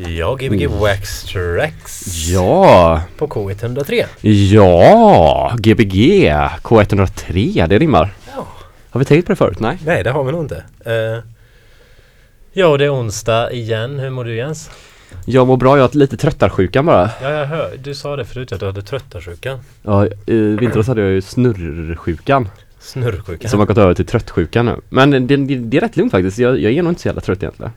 Ja, Gbg Wax Tracks Ja, på K103. ja, Gbg K103, det rimmar. Ja. Har vi tänkt på det förut? Nej. Nej, det har vi nog inte. Uh, ja, det är onsdag igen. Hur mår du Jens? Jag mår bra, jag har lite tröttarsjukan bara. Ja, jag hör. Du sa det förut att du hade tröttarsjukan. Ja, i vintras hade jag ju snurrsjukan. Snurrsjukan. Som har gått över till tröttsjukan nu. Men det, det, det är rätt lugnt faktiskt. Jag, jag är nog inte så jävla trött egentligen.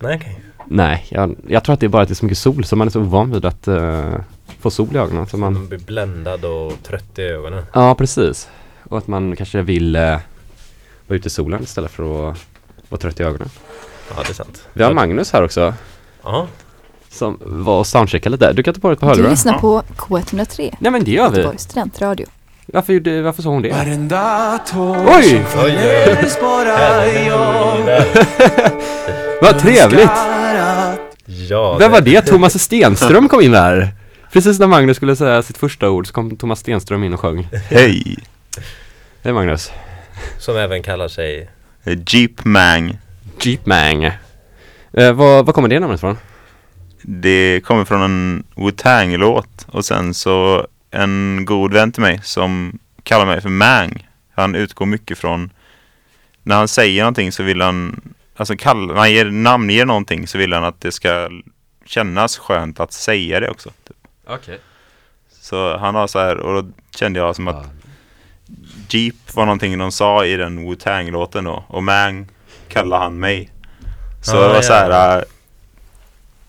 Nej, okej. Nej, jag, jag tror att det är bara att det är så mycket sol så man är så van vid att uh, få sol i ögonen. Så man, Man blir bländad och trött i ögonen. ja, precis. Och att man kanske vill uh, vara ute i solen istället för att vara trött i ögonen. Ja, det är sant. Vi har. Magnus här också. Ja, Som var och soundcheckade lite. Du kan ta på dig ett par Du hörlurar. lyssnar på K103, Nej men det gör vi. Göteborgs studentradio. Varför, gjorde, varför sa hon det? Varenda tår Oj! jag Vad trevligt! Ja Vem var det? Thomas Stenström kom in där. Precis när Magnus skulle säga sitt första ord så kom Thomas Stenström in och sjöng. Hej! Hej Magnus. Som även kallar sig Jeep Mang. Jeepmang. Eh, vad, vad kommer det namnet ifrån? Det kommer från en Wu-Tang-låt och sen så en god vän till mig som kallar mig för Mang. Han utgår mycket från när han säger någonting så vill han alltså kall, när han ger, namnger någonting så vill han att det ska kännas skönt att säga det också. Typ. Okej. Så han har så här och då kände jag som att Jeep var någonting de sa i den Wu-Tang-låten då och Mang kallade han mig. Så Ah, det var ja. så här. äh,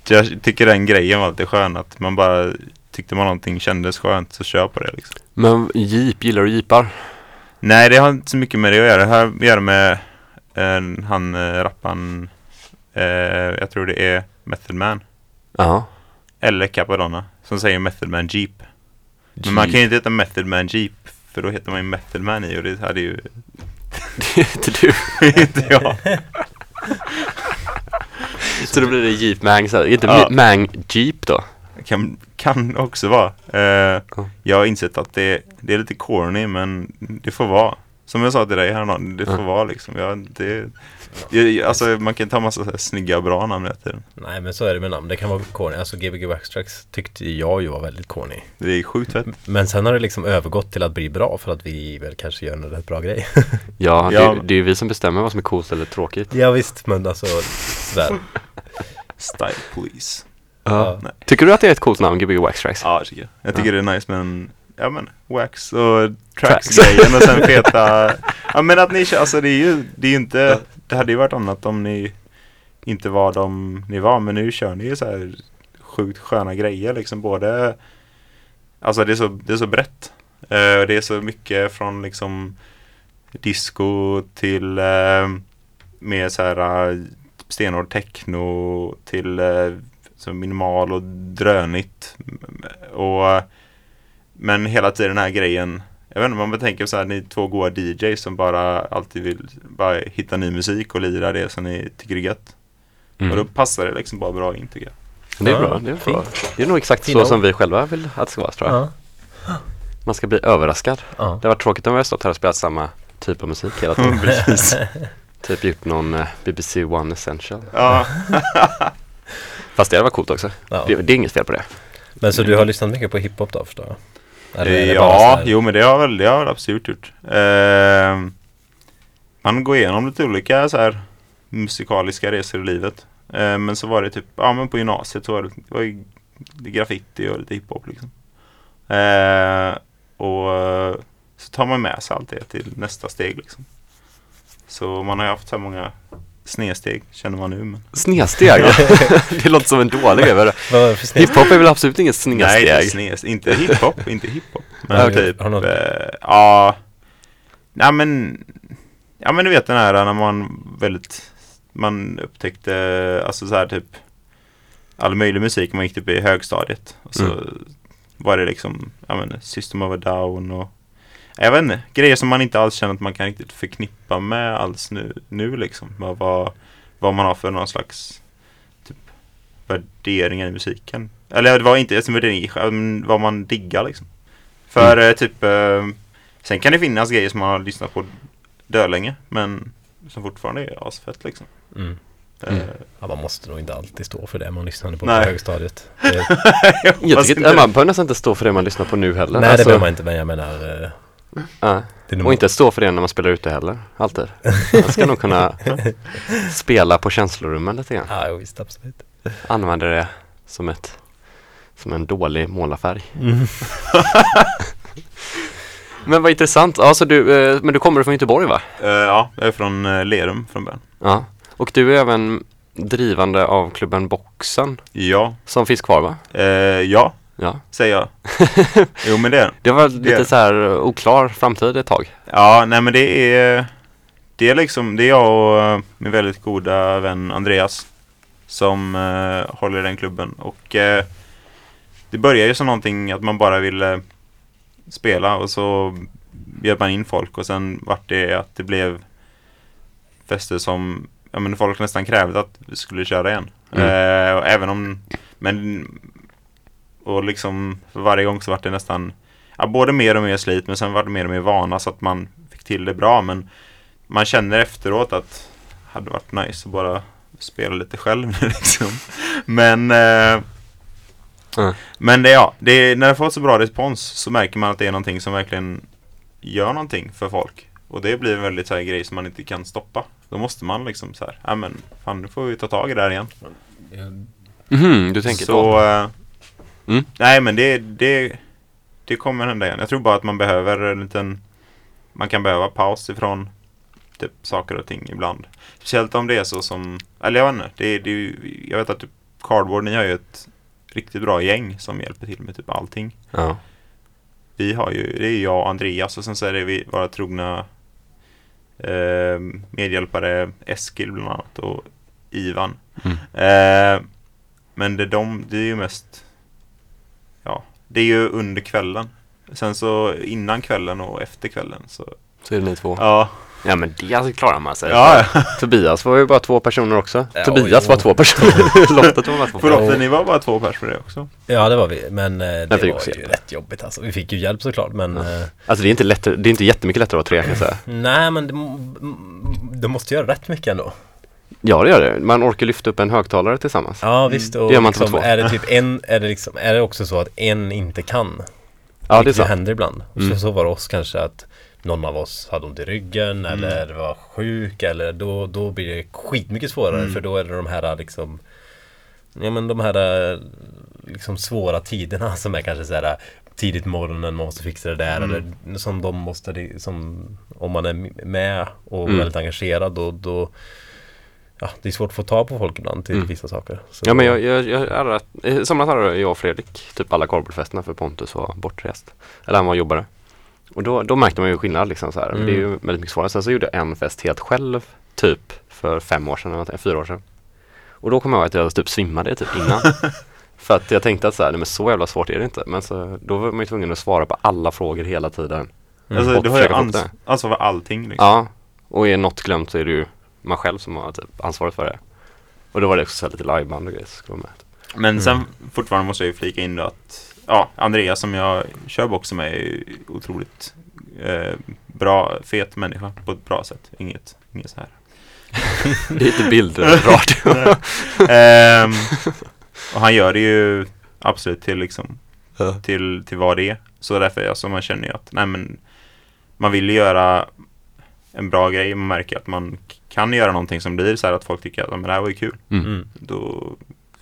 jag tycker den grejen var lite skön att man bara tyckte man någonting kändes skönt så kör på det liksom. Men Jeep, gillar du jeepar? Nej det har inte så mycket med det att göra. Det har att göra med eh, han äh, rappan eh, jag tror det är Method Man Ja. eller Capadonna som säger Method Man Jeep. Men man kan ju inte heta Method Man Jeep för då heter man ju Method Man i och det hade ju Det är inte du. inte jag. Så då blir det Jeepmang, så här. inte Ja. Mang Jeep då? Kan, kan också vara. Eh, Ja. Jag har insett att det, det är lite corny men det får vara. Som jag sa till dig häromdagen, det får Ja. vara liksom. Jag, det, jag, alltså man kan ta massa så här snygga och bra namn hela tiden. Nej men så är det med namn, det kan vara corny. Alltså Gbg Wax Tracks tyckte jag ju var väldigt corny. Det är sjukt fett. Men sen har det liksom övergått till att bli bra för att vi väl kanske gör en rätt bra grej. Ja, Ja. Det, det är ju vi som bestämmer vad som är coolt eller tråkigt. ja visst men alltså sådär. Style please. Ja. Nej. Tycker du att det är ett coolt namn, Gbg Wax Tracks? Ja, det tycker jag. Jag tycker det är nice med en, ja men, wax och Tracks. tracks-grejen och sen feta. ja men att ni kör, alltså det är ju, det är ju inte, det hade ju varit annat om ni inte var de ni var, men nu kör ni ju så här sjukt sköna grejer liksom både, alltså det är så, det är så brett. Eh, det är så mycket från liksom disco till eh, mer så här eh, stenhård techno till eh, så minimal och drönigt. Och, men hela tiden den här grejen. Jag vet inte, man tänker så här, ni två goa DJs som bara alltid vill bara hitta ny musik och lira det som ni tycker är gött. Mm. Och då passar det liksom bara bra in tycker jag. Det är bra, det är bra. Det är nog exakt Fina så som vi själva vill att det ska vara tror jag. Ja. Man ska bli överraskad. Ja. Det var tråkigt om vi har stått här och spelat samma typ av musik hela tiden. Precis. typ gjort någon eh, BBC One Essential. Ja. Fast det hade varit coolt också. Det, det är inget fel på det. Men så du har lyssnat mycket på hiphop då förstår jag? Eller ja, jo men det har väl, det har jag absolut gjort. Eh, man går igenom lite olika så här musikaliska resor i livet. Eh, men så var det typ, ja men på gymnasiet så var det, det var graffiti och lite hiphop liksom. Eh, och så tar man med sig allt det till nästa steg liksom. Så man har ju haft så här många snedsteg känner man nu men. Snedsteg? det låter som en dålig grej. Hiphop är väl absolut inget Nej, inte snedsteg. Inte hiphop, inte hiphop. Men Ja, okej. typ, Har eh, ja. Nej men, ja men du vet den här när man väldigt, man upptäckte, alltså så här typ all möjlig musik, man gick typ i högstadiet. Och så Mm. var det liksom, ja men System of a Down och jag vet inte, grejer som man inte alls känner att man kan riktigt förknippa med alls nu, nu liksom. Vad, vad, vad man har för någon slags typ värderingar i musiken. Eller det var inte ens en värdering, men vad man diggar liksom. För eh, typ, eh, sen kan det finnas grejer som man har lyssnat på dölänge, men som fortfarande är asfett liksom. Mm. Mm. Eh, Ja, man måste nog inte alltid stå för det man lyssnade på Nej. på högstadiet. Det, Jag tycker man behöver nästan inte stå för det man lyssnar på nu heller. nej, det Alltså, behöver man inte, men jag menar... ja. Och inte stå för det när man spelar ute heller, alltid. Man ska nog kunna spela på känslorummen lite grann. Ja, visst, absolut. Använda det som ett som en dålig målarfärg. Mm. Men vad intressant. Ja, så du, eh, men du kommer från Göteborg va? eh, ja, jag är från eh, Lerum från början. Ja. Och du är även drivande av klubben Boxen Ja, som finns kvar va? ja, Ja. säger jag. jo men det är. Det var lite det. så här eh, oklar framtid ett tag. Ja, nej men det är Det är liksom, det är jag och eh, min väldigt goda vän Andreas Som eh, håller i den klubben och eh, Det börjar ju som någonting att man bara ville Spela och så bjöd man in folk och sen vart det att det blev Fester som Ja men folk nästan krävde att vi skulle köra igen Mm. eh, och Även om Men Och liksom för varje gång så vart det nästan ja, både mer och mer slit men sen var det mer och mer vana så att man fick till det bra men man känner efteråt att det hade varit nice att bara spela lite själv nu liksom. Men eh, Mm. Men det, ja, det, när det får så bra respons så märker man att det är någonting som verkligen gör någonting för folk. Och det blir en väldigt så här grej som man inte kan stoppa. Då måste man liksom så här, ja men fan nu får vi ta tag i det här igen. Mhm, du tänker så, så. Mm. Nej men det, det, det kommer hända igen. Jag tror bara att man behöver en liten Man kan behöva paus ifrån typ, saker och ting ibland. Speciellt om det är så som Eller jag vet inte. Det, är- det, är jag vet att typ, Cardboard, ni har ju ett riktigt bra gäng som hjälper till med typ allting. Ja. Vi har ju, det är jag och Andreas och sen så är det vi, våra trogna eh, medhjälpare Eskil bland annat och Ivan. Mm. Eh, men det, de, det är ju mest Ja, det är ju under kvällen. Sen så innan kvällen och efter kvällen så Så är det ni två. Ja, Ja, men det alltså klarar man sig. ja. Tobias var ju bara två personer också. Ja, Tobias var två personer. Lotta var bara två För personer. ofta ni var bara två pers för det också. Ja, det var vi. Men eh, det var ju hjälp. rätt jobbigt alltså. Vi fick ju hjälp såklart, men eh, Alltså det är inte, lätt, det är inte jättemycket lättare att vara tre kan jag säga. nej, men det måste göra rätt mycket ändå. Ja det gör det. Man orkar lyfta upp en högtalare tillsammans. Ja, visst. Och Det gör man liksom, två. är det typ en, är det liksom, är det också så att en inte kan? Ja det är så. händer ibland. Och Mm. så, så var det oss kanske att någon av oss hade ont i ryggen eller var sjuk eller då, då blir det skitmycket svårare Mm. för då är det de här liksom Ja men de här liksom svåra tiderna som är kanske så här tidigt på morgonen, man måste fixa det där Mm. eller som de måste, som om man är med och Mm. väldigt engagerad då, då Ja, det är svårt att få tag på folk ibland till Mm. vissa saker. Så Ja men jag, jag, jag, jag I somras hade jag och Fredrik typ alla korvfesterna för Pontus var bortrest. Eller han var jobbare. Och då, då märkte man ju skillnad liksom så här. Mm. Det är ju väldigt mycket svårare. Sen så gjorde jag en fest helt själv typ för fem år sedan, eller fyra år sedan. Och då kom jag ihåg att jag typ svimmade typ innan. för att jag tänkte att så här, nej men så jävla svårt är det inte. Men så, då var man ju tvungen att svara på alla frågor hela tiden. Alltså, Och du har ju ans- ansvar för allting liksom. Ja, och är något glömt så är det ju man själv som har typ ansvaret för det. Och då var det också så lite liveband och grejer som skulle vara med. Men sen fortfarande måste jag ju flika in då att ja, Andreas som jag kör boxen med är ju otroligt eh, bra, fet människa på ett bra sätt. Inget, inget så här. Det är lite bilder radio. Ehm, och han gör det ju absolut till liksom till, till vad det är. Så därför alltså, man känner ju att nej men man vill ju göra en bra grej. Man märker att man kan göra någonting som blir så här att folk tycker att "Ja, men det här var ju kul. Mm. Mm. Då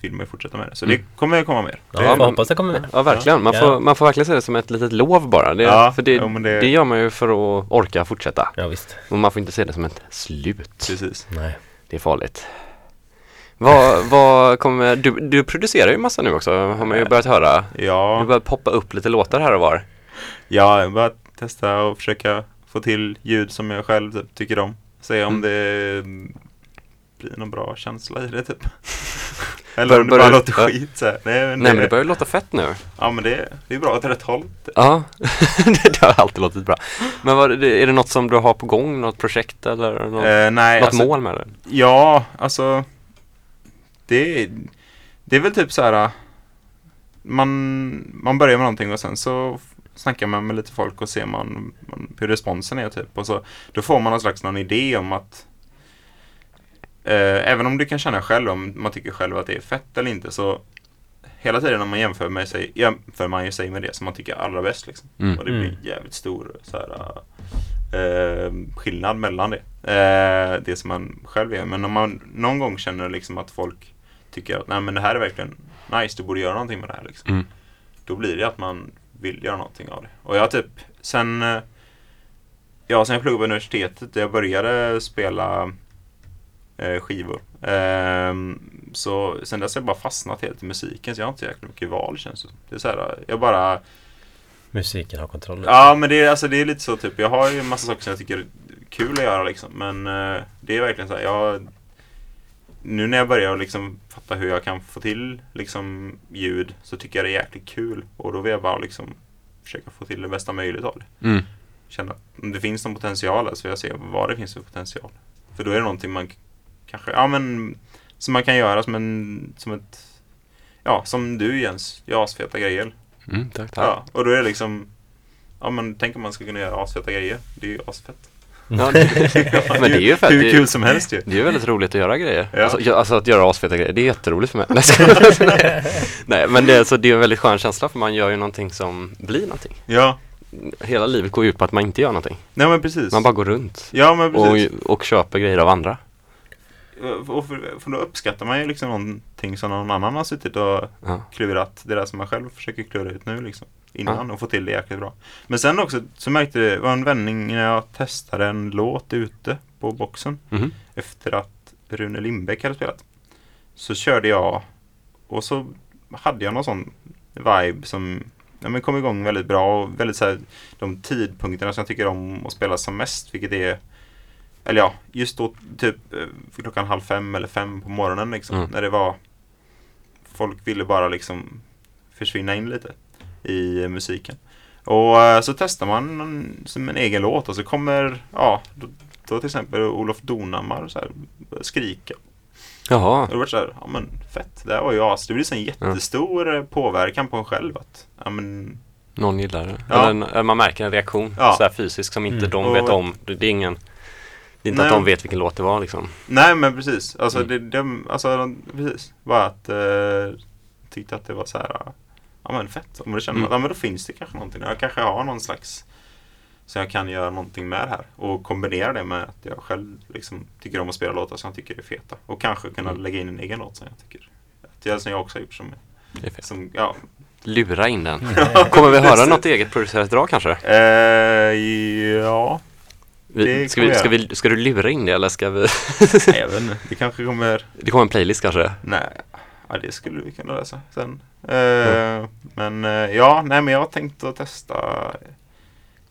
vill man ju fortsätta med det. Så Mm. det kommer komma mer. Ja, jag hoppas det kommer med. Ja verkligen, man, Ja. får, man får verkligen se det som ett litet lov bara. Det, Ja, för det, men det- det gör man ju för att orka fortsätta. Ja visst. Och man får inte se det som ett slut. Precis. Nej. Det är farligt. Vad, vad kommer, du, du producerar ju massa nu också har man ju börjat höra. Ja, börjar poppa upp lite låtar här och var. ja jag bara testa och försöka få till ljud som jag själv typ, tycker om. Se om Mm. det blir någon bra känsla i det typ. Bör- Eller om det bara låter ja. skit så här. Nej men, Nej men det, det börjar låta fett nu. Ja men det, det är bra åt rätt håll. Ja, det, det har alltid låtit bra. Men vad, det- är det något som du har på gång? Något projekt eller något, Eh, nej, något alltså, mål med det? Ja, alltså det, det är väl typ så här man, man börjar med någonting och sen så snackar man med lite folk och ser man, man hur responsen är typ. Och så, då får man någon slags någon idé om att eh, även om du kan känna själv om man tycker själv att det är fett eller inte så hela tiden när man jämför, med sig, jämför man ju sig med det som man tycker är allra bäst. Liksom. Mm. Och det blir Mm. jävligt stor så här, eh, skillnad mellan det. Eh, det som man själv är. Men om man någon gång känner liksom att folk tycker att Nej, men det här är verkligen nice, du borde göra någonting med det här. Liksom. Mm. Då blir det att man vill göra någonting av det. Och jag typ sen eh, Ja, sen jag pluggade på universitetet jag började spela eh, skivor. Ehm, så sen dess har jag bara fastnat helt i musiken så jag har inte så jäkla mycket val känns det. Det är så här, jag bara Musiken har kontroll. Ja men det är, alltså, det är lite så typ. Jag har ju en massa saker som jag tycker är kul att göra liksom. Men eh, det är verkligen så här. Jag, nu när jag börjar liksom fatta hur jag kan få till liksom ljud så tycker jag det är jäkligt kul. Och då vill jag bara liksom försöka få till det bästa möjligt av det. Mm. Känna att om det finns någon potential där så vill jag se vad det finns för potential. För då är det någonting man kanske, ja men som man kan göra som en, som ett, ja som du Jens, gör asfeta grejer. Mm, tack, tack. Ja, och då är det liksom Ja men tänk om man ska kunna göra asfeta grejer. Det är ju asfett. Ja, det, men det är ju fett. Hur Det- kul som helst ju. Det är ju väldigt roligt att göra grejer. Ja. Alltså, alltså att göra asfeta grejer, det är jätteroligt för mig. Nej, Nej men det, är- så det är en väldigt skön känsla för man gör ju någonting som blir någonting. Ja, Hela livet går ju ut på att man inte gör någonting. nej men precis. Man bara går runt Ja men precis. och, och köper grejer av andra. Och för, för då uppskattar man ju liksom någonting som någon annan har suttit och Ja. klurat. Det där som man själv försöker klura ut nu liksom. Innan och få till det jäkligt bra. Men sen också så märkte jag, det var en vändning när jag testade en låt ute på boxen. Mhm. efter att Rune Lindbäck hade spelat. Så körde jag och så hade jag någon sån vibe som ja, men kom igång väldigt bra och väldigt så här, de tidpunkterna som jag tycker om att spela som mest, vilket är eller ja, just då typ eh, klockan halv fem eller fem på morgonen liksom. Mm. När det var Folk ville bara liksom försvinna in lite i eh, musiken. Och eh, så testar man som en egen låt och så kommer, ja, då, då till exempel Olof Donhammar så här, skrika. Jaha. Och då var det så här, ja men fett, det här var ju as. Det blir så en jättestor eh, påverkan på en själv att, ja men, Någon gillar det. Ja. Eller man märker en reaktion Ja. så här fysisk som inte Mm. de Och- vet om. Det, det är ingen det är inte Nej. att de vet vilken låt det var liksom. nej men precis. Alltså, Mm. det, det, alltså precis. Bara att, eh, tyckte att det var så här, ja men fett. Om du känner Mm. att, ja men då finns det kanske någonting. Jag kanske har någon slags, så jag kan göra någonting med det här. Och kombinera det med att jag själv liksom tycker om att spela låtar som jag tycker är feta. Och kanske kunna Mm. lägga in en egen låt som jag tycker, att jag, som jag också har gjort som, Det som ja, Lura in den. Kommer vi höra något eget producerat drag kanske? Eh, ja, Vi, Det ska, vi, ska, vi, ska du lura in det eller ska vi? nej, jag vet inte. Det kanske kommer, Det kommer en playlist kanske? nej, ja, det skulle vi kunna läsa sen. Eh, Men eh, ja, nej men jag har tänkt att testa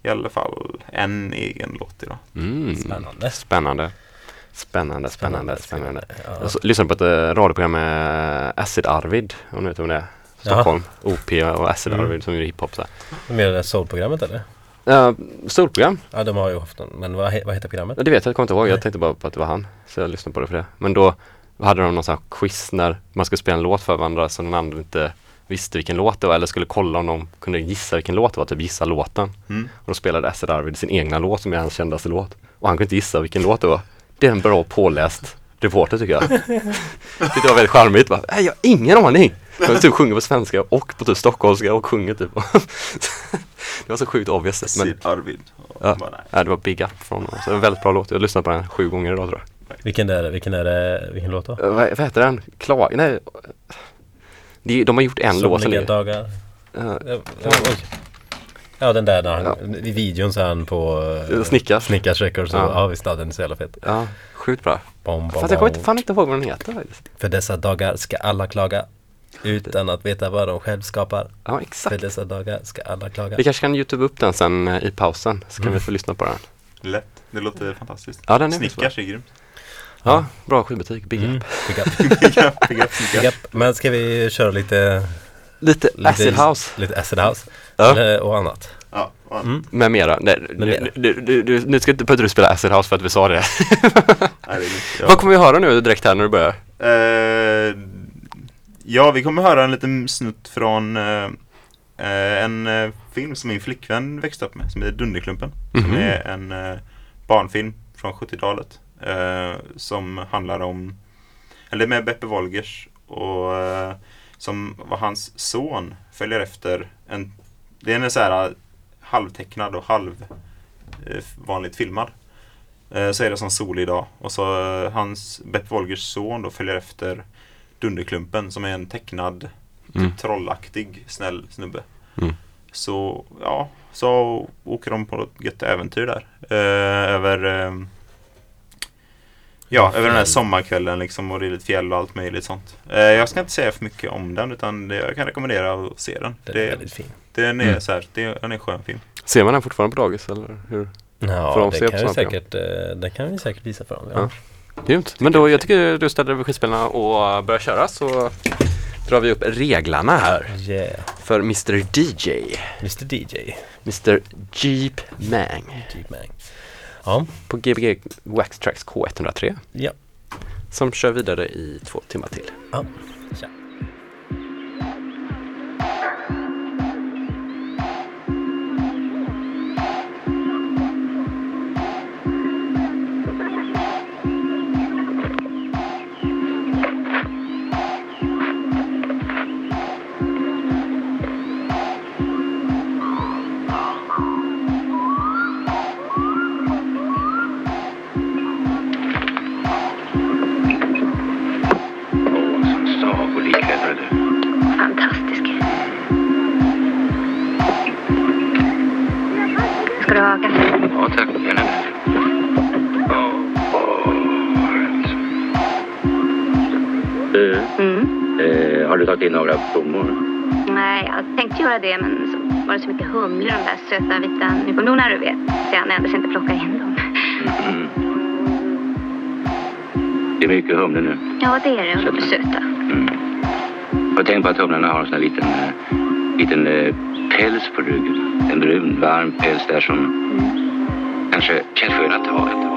i alla fall en egen låt idag. Mm. Spännande. Spännande. Spännande, spännande, spännande. Ja. Jag lyssnade på ett eh, radioprogram med Acid Arvid, om du vet vem det är. Stockholm. OP och Acid Mm. Arvid som gjorde hiphop så här. Med det där soulprogrammet eller? Uh, solprogram? Ja, de har ju haft en, men vad, he- vad heter programmet? Ja, det vet jag, jag kommer inte ihåg. Nej. Jag tänkte bara på att det var han. Så jag lyssnade på det för det. Men då hade de någon sån här quiz när man skulle spela en låt för varandra så den andra inte visste vilken låt det var eller skulle kolla om de kunde gissa vilken låt det var, typ gissa låten. Mm. Och då spelade Acid Arvid sin egna låt som är hans kändaste låt. Och han kunde inte gissa vilken låt det var. Det är en bra påläst reporter tycker jag. det var väldigt charmigt. Bara, "Nej, jag har ingen aning. Jag typ sjunger på svenska och på typ stockholmska och sjunger typ. det var så sjukt obvious. Men, Arvid. Ja. Det var big up från honom. Så det var en väldigt bra låt. Jag har lyssnat på den sju gånger idag tror jag. Vilken är det? Vilken är det? Vilken låt då? Eh, vad, vad heter den? Klag... Nej. De, de har gjort en låt. sen Somliga dagar. Ja, Ja, oj. Ja den där när han, i videon så är han på uh, Snickars. Snickars Records och, Ja. ja visst den är så jävla fet. ja, sjukt bra. Bom, bom, Fast jag kommer inte, fan inte ihåg vad den heter faktiskt. För dessa dagar ska alla klaga utan att veta vad de själv skapar. Ja, För exakt. dessa dagar ska alla klaga. Vi kanske kan youtube upp den sen eh, i pausen så kan Mm. vi få lyssna på den. Lätt. Det låter fantastiskt. Ja, den är Snickars är grymt. Ja, bra skivbutik. Big Mm, up. big up. Big up, big up, big up. Men ska vi köra lite, Lite lite acid house Lite acid house Ja. Eller- och annat. Ja, ja. Mm. med mera. Nej, Med mera. Du, du, du, nu ska inte behöver du spela acid house för att vi sa det. Nej, det är lugnt. ja. Vad kommer vi höra nu direkt här när du börjar? Eh, ja, vi kommer höra en liten snutt från eh, en eh, film som min flickvän växte upp med, som heter Dunderklumpen. Som Mhm. är en barnfilm från 70-talet. Eh, som handlar om, eller med Beppe Wolgers och eh, som var hans son följer efter en, det är en så här halvtecknad och halv eh, vanligt filmad. Eh, så är det som solig dag och så eh, hans Beppe Wolgers son då följer efter Dunderklumpen som är en tecknad Mm. typ trollaktig snäll snubbe. Mm. Så ja, så åker de på ett gött äventyr där. Eh, över eh, Ja, över den här sommarkvällen liksom och det är lite fjäll och allt möjligt sånt. Eh, jag ska inte säga för mycket om den utan det, jag kan rekommendera att se den. Den är Det, väldigt fin. den är Mm. så här, det, den är en skön film. Ser man den fortfarande på dagis eller hur? Får Ja, de det se kan, vi säkert, eh, det kan vi säkert visa för dem. Ja. Ja. Grymt. Men då, jag tycker du ställer över skitspelarna och börjar köra så drar vi upp reglarna här Yeah. för Mr DJ. Mr DJ. Mr Jeep Mang Jeep Mang. Ja, på Gbg Wax Tracks K103 ja. som kör vidare i två timmar till. ja. Har du tagit in några blommor? Nej, jag tänkte göra det men så var det så mycket humlor de där söta vita nyponblommorna du vet. Så jag nöddes inte plocka in dem. Mm. Det är mycket humle nu. Ja, det är det. Och de är söta. Mm. Jag tänkt på att humlorna har en sån här liten, eh, liten eh, päls på ryggen. En brun, varm päls där som kanske känns skön att ha.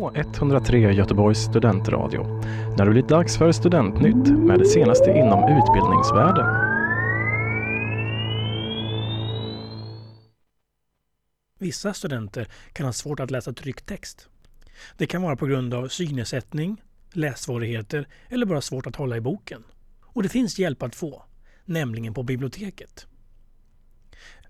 K103 Göteborgs studentradio. När det blir dags för Studentnytt med det senaste inom utbildningsvärlden. Vissa studenter kan ha svårt att läsa tryckt text. Det kan vara på grund av synnedsättning, lässvårigheter eller bara svårt att hålla i boken. Och det finns hjälp att få, nämligen på biblioteket.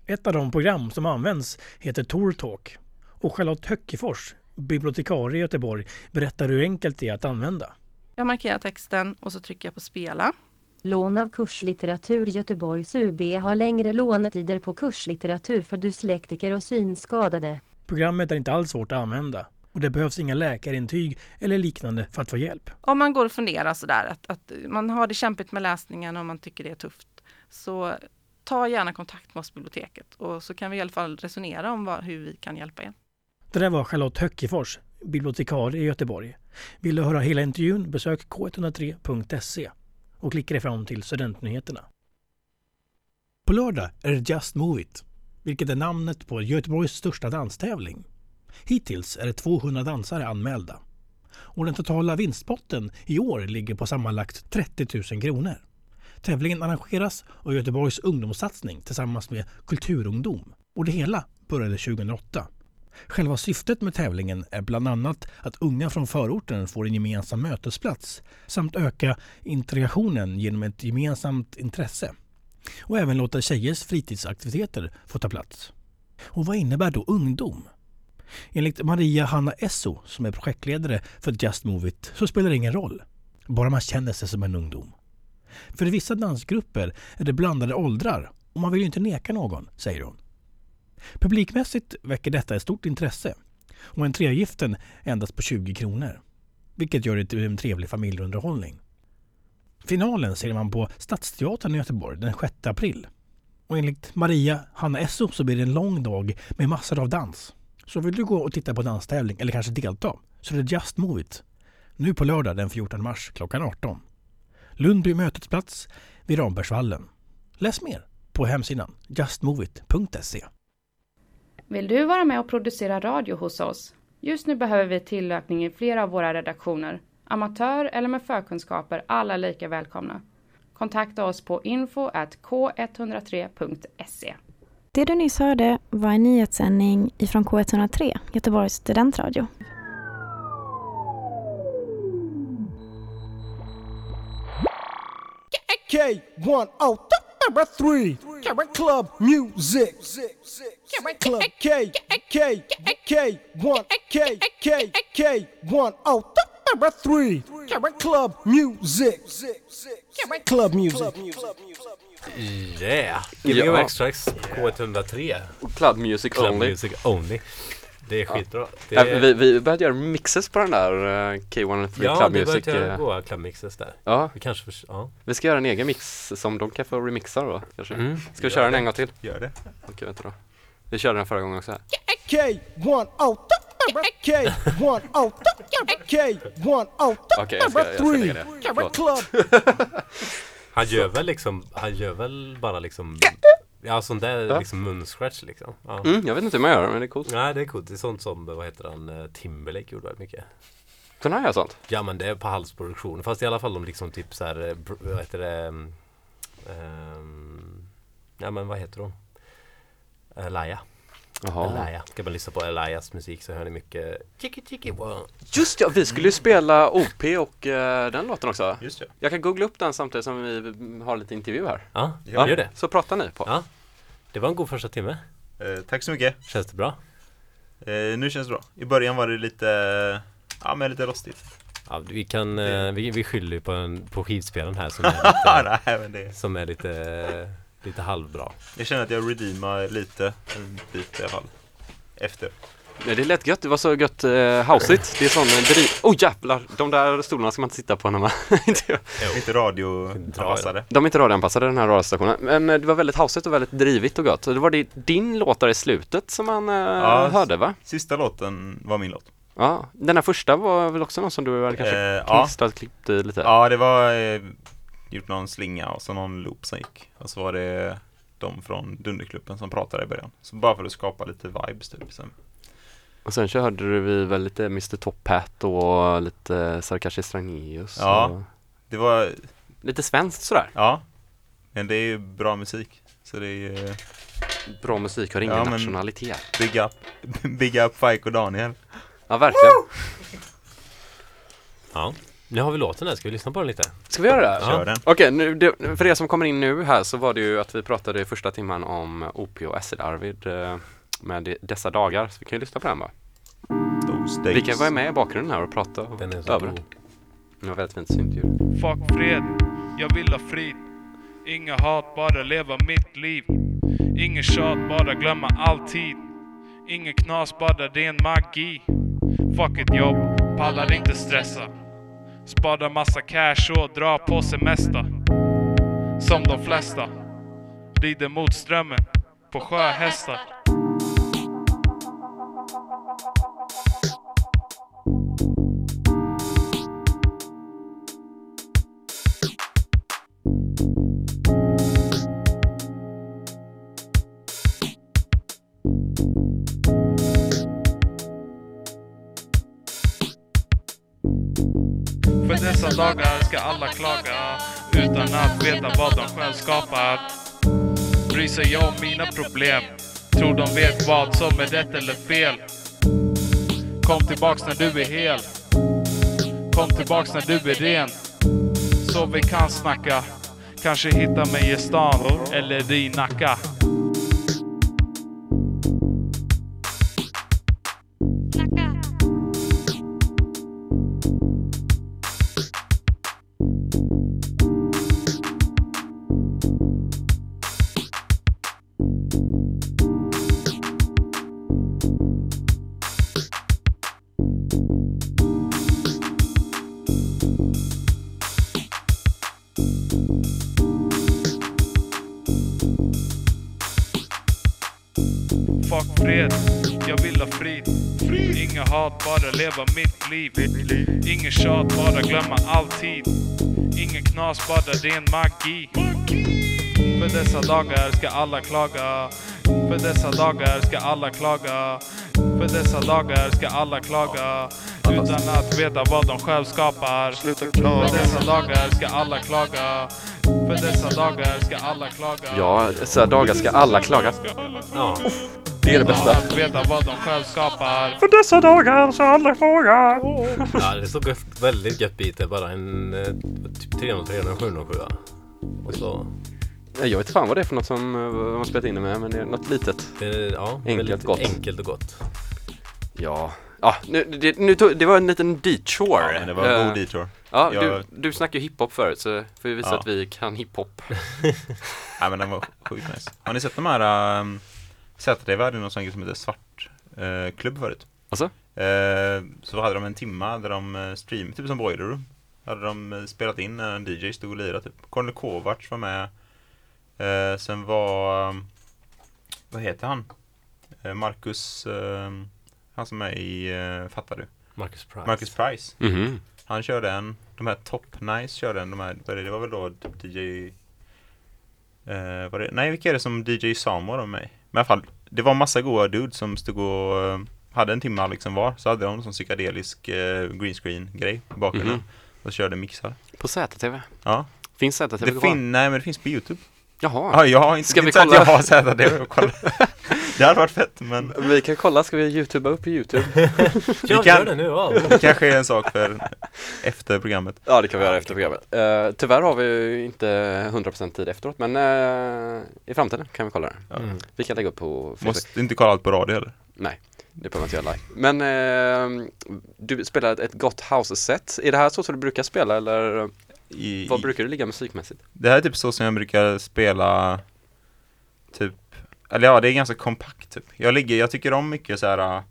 Ett av de program som används heter TorTalk och Charlotte Höckefors, bibliotekarie i Göteborg, berättar hur enkelt det är att använda. Jag markerar texten och så trycker jag på spela. Lån av kurslitteratur Göteborgs UB har längre lånetider på kurslitteratur för dyslektiker och synskadade. Programmet är inte alls svårt att använda och det behövs inga läkarintyg eller liknande för att få hjälp. Om man går och funderar sådär att, att man har det kämpigt med läsningen och man tycker det är tufft så ta gärna kontakt med oss biblioteket och så kan vi i alla fall resonera om vad, hur vi kan hjälpa er. Det där var Charlotte Höckefors, bibliotekarie i Göteborg. Vill du höra hela intervjun besök k103.se och klicka dig fram till studentnyheterna. På lördag är det Just Move It, vilket är namnet på Göteborgs största danstävling. Hittills är det 200 dansare anmälda. Och den totala vinstpotten i år ligger på sammanlagt 30 000 kronor. Tävlingen arrangeras av Göteborgs ungdomssatsning tillsammans med Kulturungdom och det hela började 2008. Själva syftet med tävlingen är bland annat att unga från förorten får en gemensam mötesplats samt öka integrationen genom ett gemensamt intresse. Och även låta tjejers fritidsaktiviteter få ta plats. Och vad innebär då ungdom? Enligt Maria Hanna Esso, som är projektledare för Just Move It, så spelar det ingen roll. Bara man känner sig som en ungdom. För i vissa dansgrupper är det blandade åldrar och man vill ju inte neka någon, säger hon. Publikmässigt väcker detta ett stort intresse och entrégiften endast på 20 kronor. Vilket gör det till en trevlig familjeunderhållning. Finalen ser man på Stadsteatern i Göteborg den 6 april. Och enligt Maria Hanna Esso så blir det en lång dag med massor av dans. Så vill du gå och titta på danstävling eller kanske delta så är det Just Move It. Nu på lördag den 14 mars klockan 18. Lundby mötesplats vid Rambergsvallen. Läs mer på hemsidan justmoveit.se. Vill du vara med och producera radio hos oss? Just nu behöver vi tillökning i flera av våra redaktioner. Amatör eller med förkunskaper, alla lika välkomna. Kontakta oss på info k103.se. Det du nyss hörde var en nyhetssändning ifrån K103, Göteborgs studentradio. K103 Club Music Club K K K 1 K K K 1 3 Club Music Club Music Yeah! Gbg Ja. Extrax K103. Club Music Club Only. Music Only. Det är skitbra. Det Ja, är... vi, vi började göra mixes på den där uh, K103 Ja, Club det Music. börjar eh, gå Club Mixes där. Ja, Vi kanske för... Ja. vi ska göra en egen mix som de kan få remixa då kanske. Mm. Ska vi köra den en gång till? Gör det. Okej, vänta då. Vi körde den förra gången också. Här. K 1 K 1 K 1 Okej, jag ska, jag ska lägga det. Förlåt. Han gör väl liksom, han gör väl bara liksom Ja sån där Ja. liksom munscratch liksom. Ja. Mm, jag vet inte hur man gör men det är coolt. Nej det är coolt. Det är sånt som, vad heter han, eh, Timberlake gjorde väldigt mycket. Kunde han göra sånt? Ja men det är på halsproduktion. Fast i alla fall de liksom typ så här, eh, vad heter det? ehm, ja men vad heter hon? Elia. Jaha. Ska man lyssna på Elias musik så hör ni mycket chicki wow. Just ja, vi skulle ju spela OP och eh, den låten också. Just det. Jag kan googla upp den samtidigt som vi har lite intervju här. Ja, Ja. gör det. Så pratar ni på. Ja. Det var en god första timme. Eh, tack så mycket. Känns det bra? Eh, nu känns det bra. I början var det lite, ja men lite rostigt. Ja, vi kan, eh, vi, vi skyller ju på, en, på skivspelaren här som är lite, Nej men det, som är lite, lite halvbra. jag känner att jag redeemar lite, en bit i alla fall. Efter. Nej, det lät gött, det var så gött uh, houseigt. Det är sån driv... Oh jävlar! De där stolarna ska man inte sitta på när man inte. Inte radioanpassade. De är inte radioanpassade den här radiostationen. Men eh, det var väldigt houseigt och väldigt drivigt och gott. Och det var det, din låt där i slutet som man uh, Ja, hörde va? Sista låten var min låt. Ja, den här första var väl också någon som du hade kanske Eh, ja. klistrat, klippt i lite? Ja, det var eh, gjort någon slinga och så någon loop som gick. Och så var det de från Dunderklubben som pratade i början. Så bara för att skapa lite vibes typ. Sen Och sen körde vi väl lite Mr Top Hat och lite Sarkashi Strangelius. Ja. och Det var Lite svenskt sådär. Ja. Men det är ju bra musik. Så det är ju Bra musik har ingen Ja, men- nationalitet. Big up, big up Fike och Daniel. Ja, verkligen. Ja, nu har vi låten där. Ska vi lyssna på den lite? Ska vi göra det? Ja. Okej, nu, det, för er som kommer in nu här så var det ju att vi pratade i första timman om OP och Acid Arvid eh, med de- dessa dagar. Så vi kan ju lyssna på den va? Those Vi kan vara med i bakgrunden här och prata Den är så över god. det. Det var väldigt fint syntljud. Fuck fred, jag vill ha frid. Inga hat, bara leva mitt liv. Ingen tjat, bara glömma alltid. Ingen knas, bara ren magi. Fuck ett jobb, pallar inte stressa. Spara massa cash och dra på semester. Som de flesta. Rider mot strömmen på sjöhästar. Dagar ska alla klaga utan att veta vad de själv skapar. Bryr sig jag om mina problem, tror de vet vad som är rätt eller fel. Kom tillbaks när du är hel. Kom tillbaks när du är ren. Så vi kan snacka. Kanske hitta mig i stan eller i Nacka. Inga hat, bara leva mitt liv. Ingen tjat, bara glömma alltid. Ingen knas, bara ren magi. För dessa dagar ska alla klaga. För dessa dagar ska alla klaga. För dessa dagar ska alla klaga. Utan att veta vad de själv skapar. För dessa dagar ska alla klaga. För dessa dagar ska alla klaga. Ja, dessa dagar ska alla klaga. Ja. Det är det bästa. Att veta vad de själv skapar. För dessa dagar ska alla klaga. Ja, det är så gött, väldigt gött beat. Det är bara en eh, typ 303 och en 707. Och så... Ja, Jag vet inte fan vad det är för något som eh, har spelat in det med, men det är något litet. Det är, ja, Enkelt gott. Enkelt och gott. Ja, ja nu, det, nu tog, det var en liten detour. Ja, men det var en Eh, god detour. Ja, Jag- du, du snackade ju hiphop förut så får vi visa Ja. att vi kan hiphop. Nej men den var sjukt nice. Har ni sett de här um, ZTV hade någon sån som heter Svart uh, klubb förut. Alltså? Eh, så hade de en timma där de uh, streamade, typ som Boiler Room. Hade de eh, spelat in när en DJ stod och lirade typ. Cornel Kovacs var med. Eh, sen var, vad heter han? Eh, Marcus, han som är i, fattar du? Marcus Price. Marcus Price. Mhm. Han körde en, de här Top Nice körde en, de här, det, det var väl då typ DJ Eh, var det, nej, vilka är det som DJ Sam var med? Men i alla fall, det var massa goa dudes som stod och eh, hade en timme liksom var. Så hade de en sån psykedelisk eh, green screen grej i bakgrunden. Mhm. Och körde mixar. På ZTV? Ja. Finns ZTV det kvar? fin- Nej, men det finns på YouTube. Jaha. Ja, jag har inte, Ska vi så kolla? jag har och kolla. det hade varit fett, men Vi kan kolla, ska vi youtuba upp på youtube? Ja, gör det nu, ja. det kanske är en sak för efter programmet. Ja, det kan vi göra efter programmet. Uh, tyvärr har vi ju inte 100% tid efteråt, men eh, i framtiden kan vi kolla det. Ja. Mm. Vi kan lägga upp på Facebook. Måste inte kolla allt på radio heller. Nej, det behöver inte göra live. Men eh, du spelar ett- ett gott house-set. Är det här så som du brukar spela eller I, vad brukar du ligga musikmässigt? Det här är typ så som jag brukar spela Typ Eller ja, det är ganska kompakt typ. Jag ligger, jag tycker om mycket så här äh,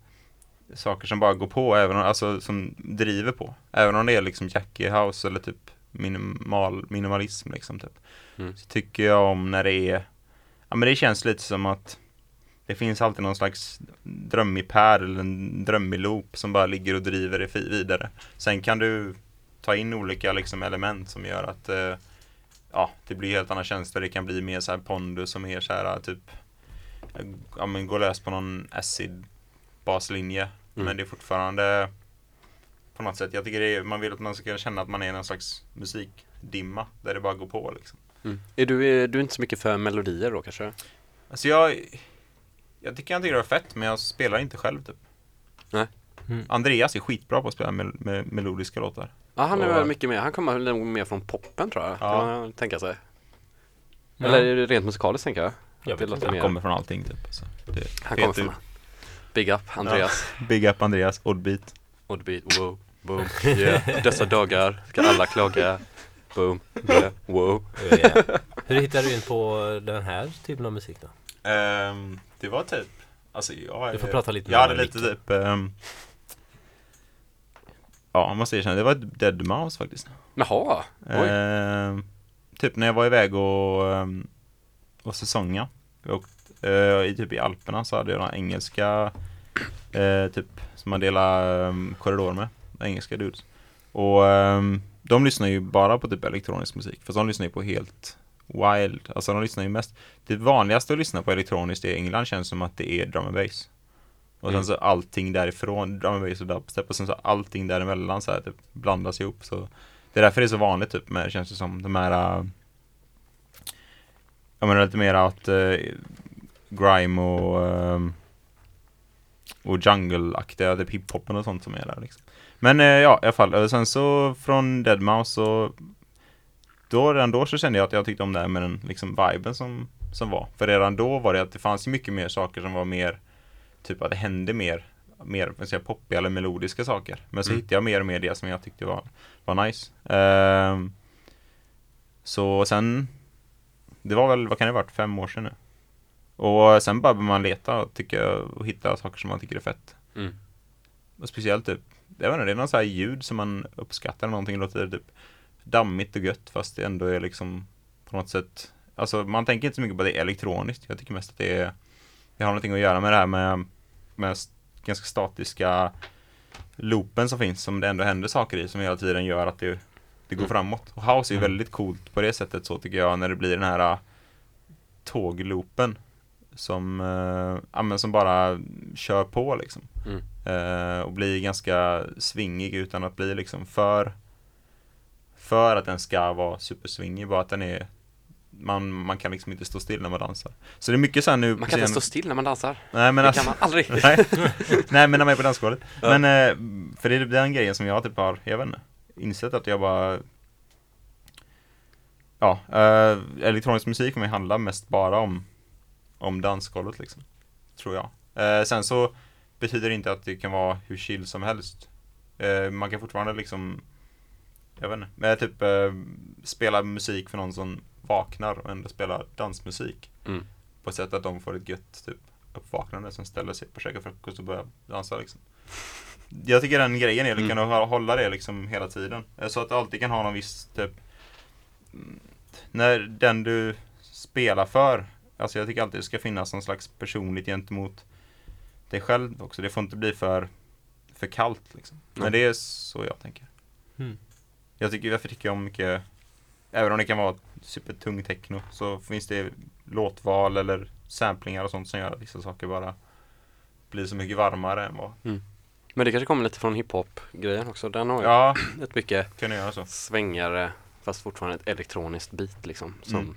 Saker som bara går på, även om, alltså som driver på Även om det är liksom Jackie House eller typ minimal, minimalism liksom typ Mm. Så tycker jag om när det är Ja men det känns lite som att Det finns alltid någon slags drömmig pär eller en drömmig loop som bara ligger och driver det vidare Sen kan du ta in olika liksom element som gör att eh, ja, det blir helt andra tjänster. Det kan bli mer så här pondus och mer så här typ ja, men gå lös på någon acid baslinje Mm. Men det är fortfarande på något sätt, jag tycker det är, man vill att man ska kunna känna att man är någon slags musikdimma där det bara går på liksom. Mm. Är du, är du inte så mycket för melodier då kanske? Alltså jag, jag tycker jag tycker det var fett men jag spelar inte själv typ. Nej. Mm. Andreas är skitbra på att spela mel med melodiska låtar. Ja han är väl mycket mer, han kommer väl mer från poppen tror jag, Ja. kan man tänka sig. Ja. Eller rent musikaliskt tänker jag? Jag vet Det låter inte. Han mer- kommer från allting typ. Så det, Han kommer från Big Up Andreas. Ja, big up Andreas, Oddbeat. Oddbeat, wow, boom, yeah. Dessa dagar ska alla klaga. Boom, yeah, wow. Yeah. Hur hittade du in på den här typen av musik då? Ehm, det var typ, alltså jag, Du får prata lite Jag hade lite typ, ehm, ja man måste erkänna, det var ett Dead Mouse faktiskt. Jaha, oj. Ehm, typ när jag var iväg och, um, och säsonga. Åkte, eh, i, typ i Alperna så hade jag några engelska eh, typ som man delade um, korridor med. Engelska dudes. Och ehm, de lyssnar ju bara på typ elektronisk musik. För de lyssnar ju på helt wild. Alltså de lyssnar ju mest. Det vanligaste att lyssna på elektroniskt i England känns som att det är drum and bass. Och sen Mm. så allting därifrån, drum bass och dubstep och sen så allting däremellan så här typ blandas ihop. Så det är därför det är så vanligt typ med, känns det som, de här äh, Jag menar lite mer att äh, grime och ähm, och jungle-aktiga, typ hiphopen och sånt som är där liksom. Men äh, ja, i alla fall. Och sen så från Deadmau5 så då, redan då så kände jag att jag tyckte om det här med den liksom viben som, som var. För redan då var det att det fanns mycket mer saker som var mer Typ att det hände mer Mer, jag säga, poppiga eller melodiska saker. Men så Mm. hittade jag mer och mer det som jag tyckte var, var nice. Ehm, så sen Det var väl, vad kan det ha varit, fem år sedan nu. Och sen bara börjar man leta tycker jag, och hitta saker som man tycker är fett. Mm. Och speciellt typ, jag vet inte, det är någon så här ljud som man uppskattar någonting låter typ dammigt och gött fast det ändå är liksom på något sätt Alltså man tänker inte så mycket på att det är elektroniskt. Jag tycker mest att det är Det har någonting att göra med det här med med ganska statiska loopen som finns som det ändå händer saker i som hela tiden gör att det, det går Mm. framåt. Och house är Mm. väldigt coolt på det sättet så tycker jag när det blir den här äh, tågloopen som, ja, men som bara kör på liksom. Mm. Eh, och blir ganska svingig utan att bli liksom för för att den ska vara supersvingig, bara att den är man, man kan liksom inte stå still när man dansar. Så det är mycket så här nu Man kan inte stå still när man dansar. Nej men det alltså, kan man aldrig. nej, nej men när man är på dansgolvet. Ja. Men eh, för det är den grejen som jag typ har, jag vet inte, insett att jag bara Ja, eh, elektronisk musik för mig handlar mest bara om om dansgolvet liksom. Tror jag. Eh, sen så betyder det inte att det kan vara hur chill som helst. Eh, man kan fortfarande liksom jag vet inte, men typ eh, spela musik för någon som vaknar och ändå spela dansmusik. Mm. På ett sätt att de får ett gött typ uppvaknande som ställer sig och käkar frukost och börjar dansa liksom. Jag tycker den grejen är att Mm. kunna hå- hålla det liksom hela tiden. Eh, Så att du alltid kan ha någon viss typ mm, När den du spelar för Alltså jag tycker alltid det ska finnas någon slags personligt gentemot dig själv också. Det får inte bli för för kallt liksom. Men det är så jag tänker. Mm. Jag tycker, därför tycker jag om mycket Även om det kan vara supertung techno så finns det låtval eller samplingar och sånt som gör att vissa saker bara blir så mycket varmare än vad Men det kanske kommer lite från hiphop-grejen också. Den har ju Ja, ett mycket kan göra så. svängare fast fortfarande ett elektroniskt beat liksom som Mm.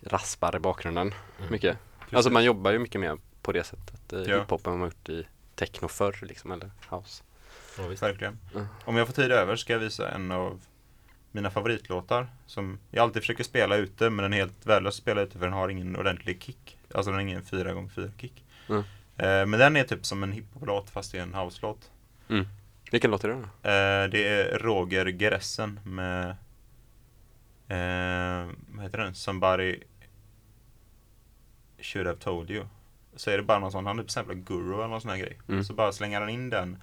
raspar i bakgrunden Mm. mycket. Precis. Alltså man jobbar ju mycket mer på det sättet i Ja. hiphop än man gjort i techno förr liksom eller house. Ja, visst. Verkligen. Mm. Om jag får tid över ska jag visa en av mina favoritlåtar som jag alltid försöker spela ute men den är helt värdelös att spela ute för den har ingen ordentlig kick. Alltså den har ingen 4x4 kick. Mm. Eh, men den är typ som en hiphop-låt fast det är en house-låt. Mm. Vilken låt är det då? Eh, det är Roger Gressen med eh, vad heter den? Somebody should have told you. Så är det bara någon sån, han är till exempel guru eller någon sån här grej. Mm. Så bara slänger han in den.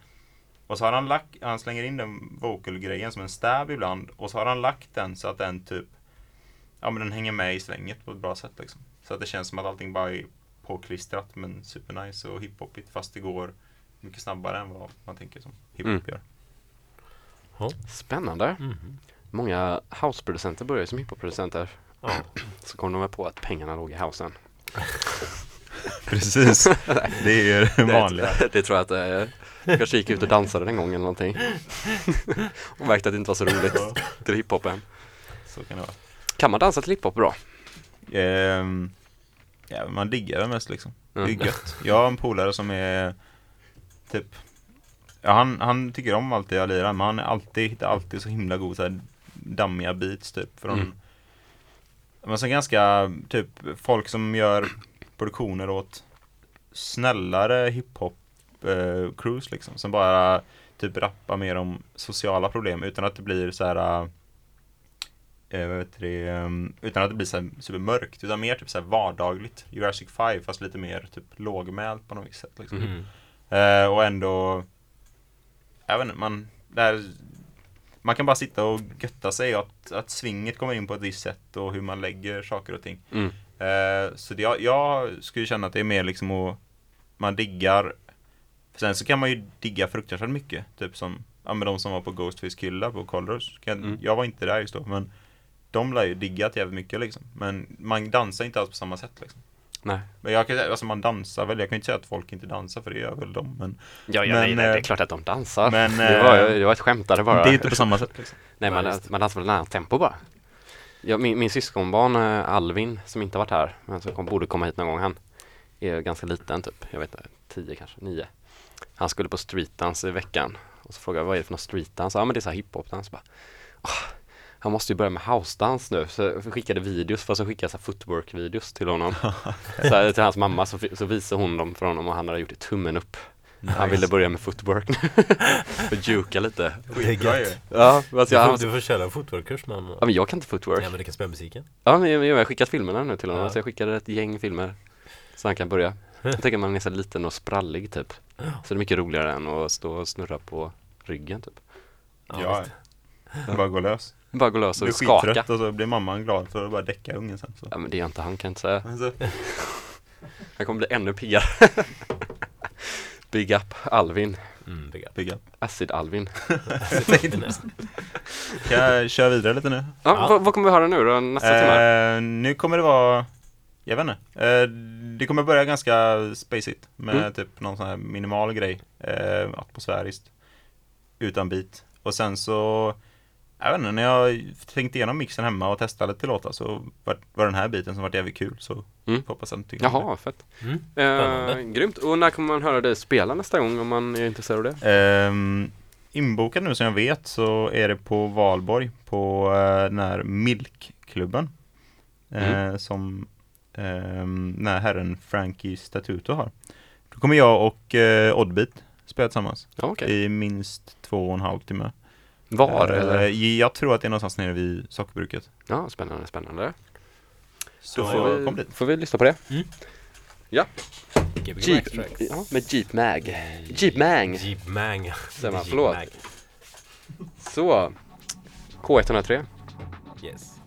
Och så har han lagt, han slänger in den vocal-grejen som en stab ibland. Och så har han lagt den så att den typ Ja men den hänger med i slänget på ett bra sätt liksom. Så att det känns som att allting bara är påklistrat men supernice och hiphopigt fast det går mycket snabbare än vad man tänker som hiphop Mm. gör. Spännande. Mhm. Många houseproducenter börjar som hiphopproducenter. Ja. Så kom de på att pengarna låg i housen. Precis. Det är ju det vanliga. Det, det tror jag att det är. Kanske gick ut och dansade en gång eller någonting. och märkte att det inte var så roligt till hiphopen. Så kan det vara. Kan man dansa till hiphop bra? Ehm, ja, man diggar det mest liksom. Det är gött. Jag har en polare som är typ Ja, han, han tycker om allt det jag lirar, men han är alltid, hittar alltid så himla god så här, dammiga beats typ från Mm. Men så ganska, typ folk som gör produktioner åt snällare hiphop eh, crews liksom, som bara typ rappar mer om sociala problem utan att det blir så här eh, vad heter det, um, utan att det blir så här supermörkt utan mer typ så här vardagligt Jurassic 5 fast lite mer typ lågmält på något visst sätt liksom. Mhm. Eh, och ändå jag vet inte, man där, man kan bara sitta och götta sig att, att svinget kommer in på ett visst sätt och hur man lägger saker och ting. Mm. Eh, så det, jag, jag skulle känna att det är mer liksom att man diggar Sen så kan man ju digga fruktansvärt mycket. Typ som ja, men de som var på Ghostface Killa på Colors. Kan, Mm. Jag var inte där just då men de lär ju diggat jävligt mycket liksom. Men man dansar inte alls på samma sätt liksom. Nej. Men jag kan säga, alltså man dansar väl. Jag kan inte säga att folk inte dansar för det gör väl de. Men, Ja, ja men, nej, nej, det är eh, klart att de dansar. Men, det, var, eh, det var ett skämtare bara. Det är inte på samma sätt liksom. Nej, man, man dansar väl nära tempo bara. Ja, min, min syskonbarn eh, Alvin, som inte har varit här, men som kom, borde komma hit någon gång, han är ganska liten typ, jag vet inte, tio kanske, nio. Han skulle på streetdance i veckan och så frågade jag vad är det för någon streetdance? Ja men det är så här hiphopdans bara. "Åh, han måste ju börja med housedance nu, så jag skickade videos, fast så skickade jag footwork-videos till honom. så här, till hans mamma, så, så visade hon dem för honom och han hade gjort det tummen upp. Han Nice. ville börja med footwork nu. och juka lite. Skitbra ju. Ja, fast du, jag, får, du får köra en footwork-kurs med honom. Ja men jag kan inte footwork. Ja men du kan spela musiken. Ja men jag, jag har skickat filmerna nu till honom, Ja. så jag skickade ett gäng filmer Så han kan börja Jag tänker att man är så liten och sprallig typ Så det är mycket roligare än att stå och snurra på ryggen typ Ja, bara gå lös. Bara gå lös och Blir skaka skittrött och så blir mamman glad för att bara däcka ungen sen. Så. Ja men det är inte han kan jag inte säga Alltså. Han kommer bli ännu piggare Big up Alvin Mm, big up. Big up. Acid Alvin Kan jag köra vidare lite nu? Ja, Vad, vad kommer vi höra nu då nästa timme? Eh, nu kommer det vara, jag vet inte. Eh, det kommer börja ganska spacigt med Mm. typ någon sån här minimal grej. Eh, atmosfäriskt. Utan beat. Och sen så, jag vet inte, när jag tänkte igenom mixen hemma och testade lite låtar så var, var den här biten som var jävligt kul. Så Mm. hoppas att tycker Jaha, fett Mm, eh. Grymt, och när kommer man höra dig spela nästa gång om man är intresserad av det? Ehm, inbokad nu som jag vet så är det på Valborg på eh, den här Milk-klubben. Eh, Mm. Som eh, här herren Frankie Statuto har. Då kommer jag och eh, Oddbeat spela tillsammans. Ja, okej. I minst två och en halv timme. Var, Eh, eller? Jag tror att det är någonstans nere vid sockerbruket. Ja, spännande, spännande Så Då får kom vi, dit. får vi lyssna på det Mm. Ja Jeep, ja, med Jeep Mag Jeep Mang Jeep Mang. Säger man, Jeep förlåt Mag. Så K103 Yes.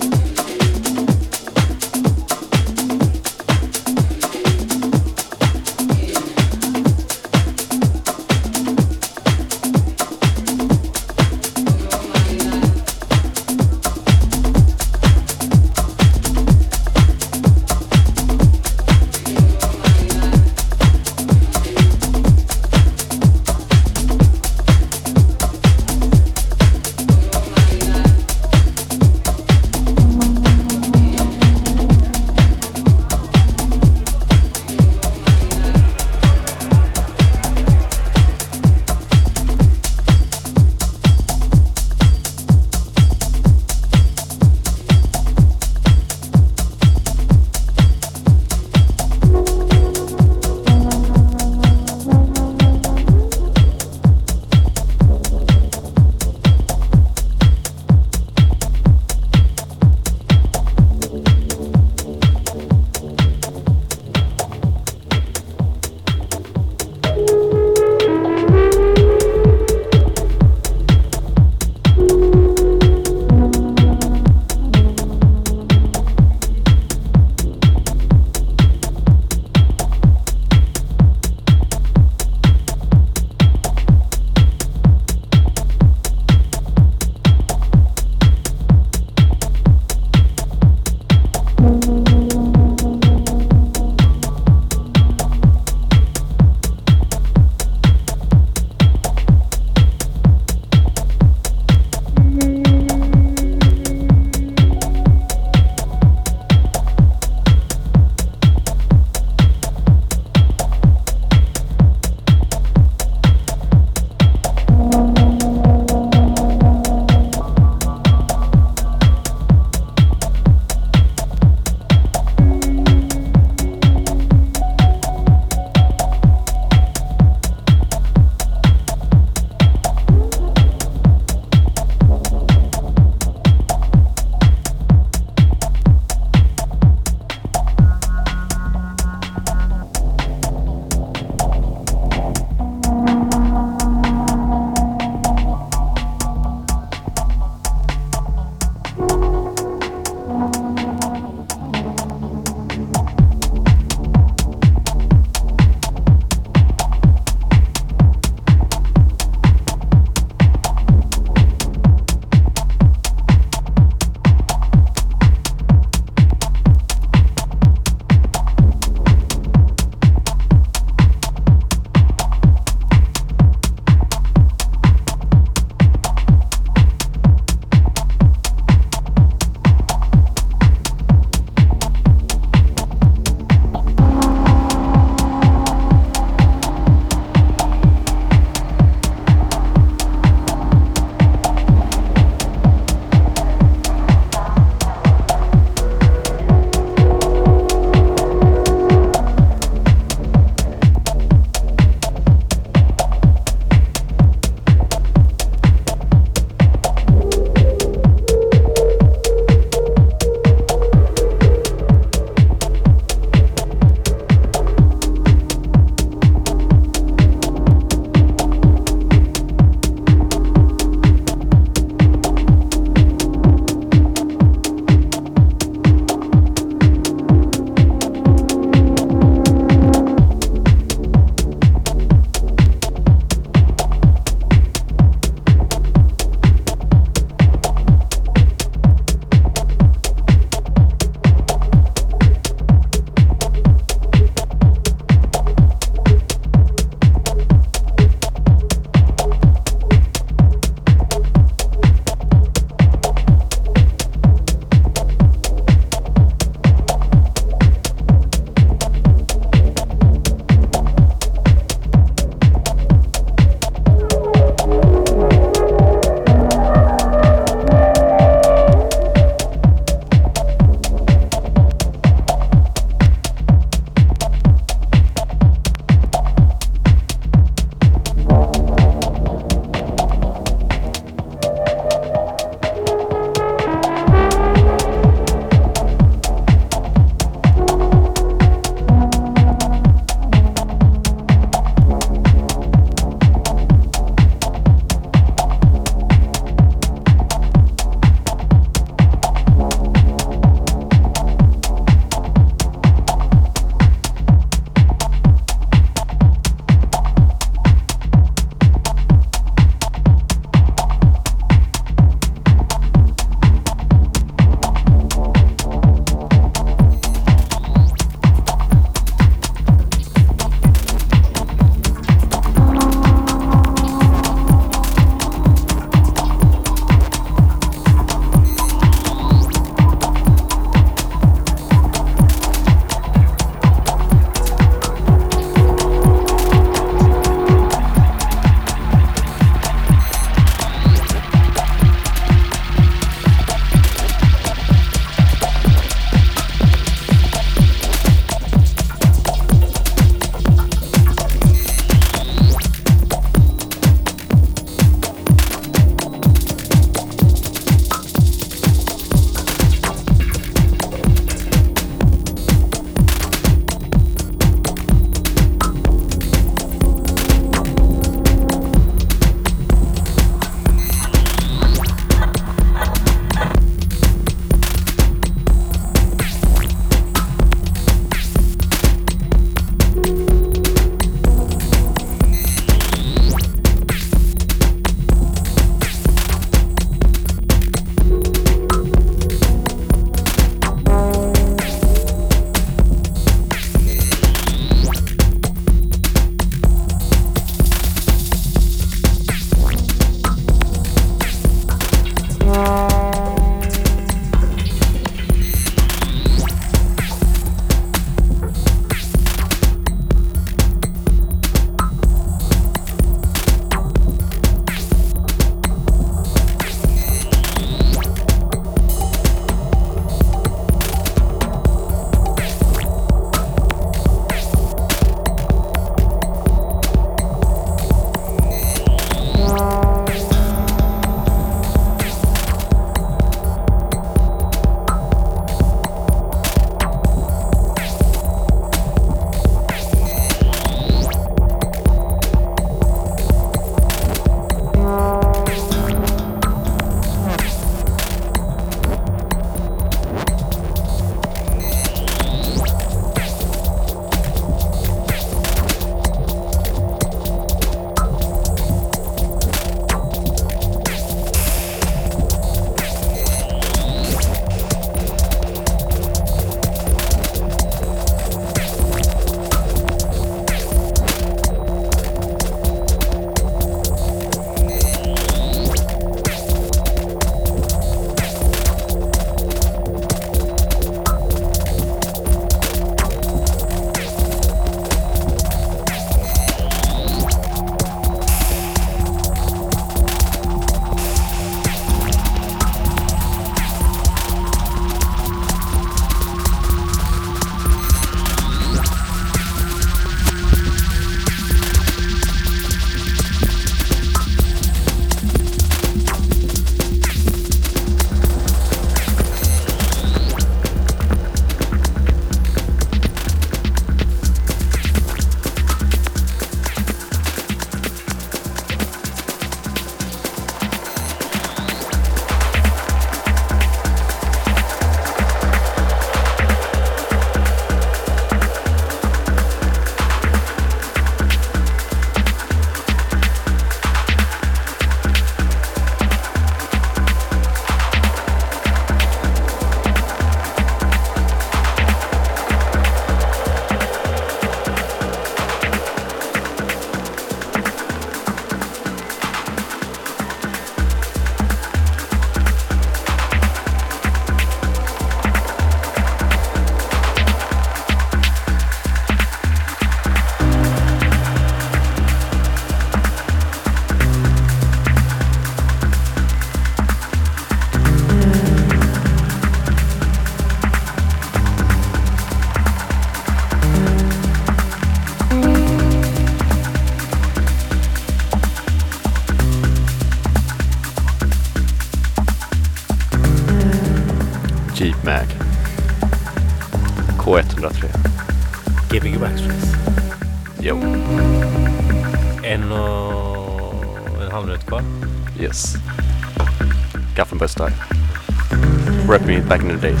Back in the days.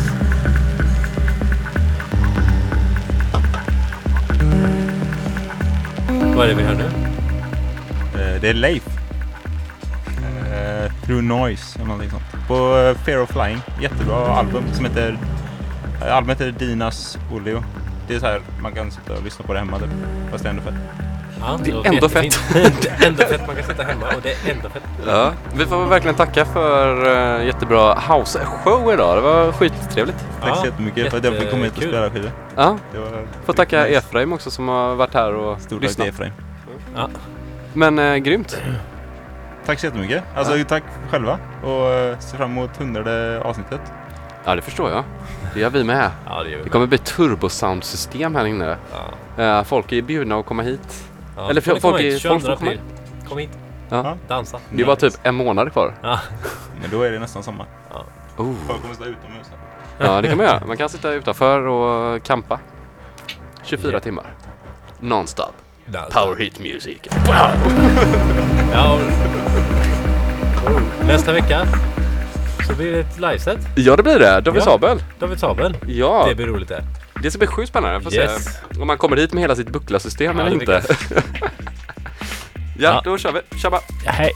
Vad är det vi hör nu? Eh, det är Leif. Eh, Through Noise eller någonting sånt. På eh, Fear of Flying. Jättebra album som heter... Albumet heter Dinas Olio. Det är så här, man kan sitta och lyssna på det hemma typ. Fast det är ändå fett. Ja, Det är låter ändå jättefint. fett. det är ändå fett. Sitta hemma och det är ändå fett. Ja, vi får verkligen tacka för uh, jättebra house-show idag. Det var skittrevligt. Tack så jättemycket för att jag fick komma hit och spela skivor. Ja, Det får tacka nice. Efraim också som har varit här och Stort tack lyssnat. till Efraim. Ja. Men uh, grymt. Tack så jättemycket. Alltså tack själva och uh, ser fram emot hundrade avsnittet. Ja, det förstår jag. Det gör vi med. Ja, det gör vi Det med. kommer bli turbosoundsystem här inne. Ja. Eh, folk är bjudna att komma hit. Ja, Eller folk, komma är, folk 22 får komma april. hit. Ja. Dansa. Det är bara typ en månad kvar. Ja. Men då är det nästan sommar. Ja. Oh. Folk kommer stå utomhus. här. Ja, det kan man göra. Man kan sitta utanför och campa. 24 timmar. Nonstop. Dansa. Power hit music. Ja. Nästa vecka så blir det ett liveset. Ja, det blir det. David Ja. Sabel. David Sabel. Ja. Det blir roligt det. Det ska bli sjukt spännande. Jag får Yes. se om man kommer hit med hela sitt bucklasystem Ja, eller inte. ja, Ja. då kör vi. Tjabba! Hej!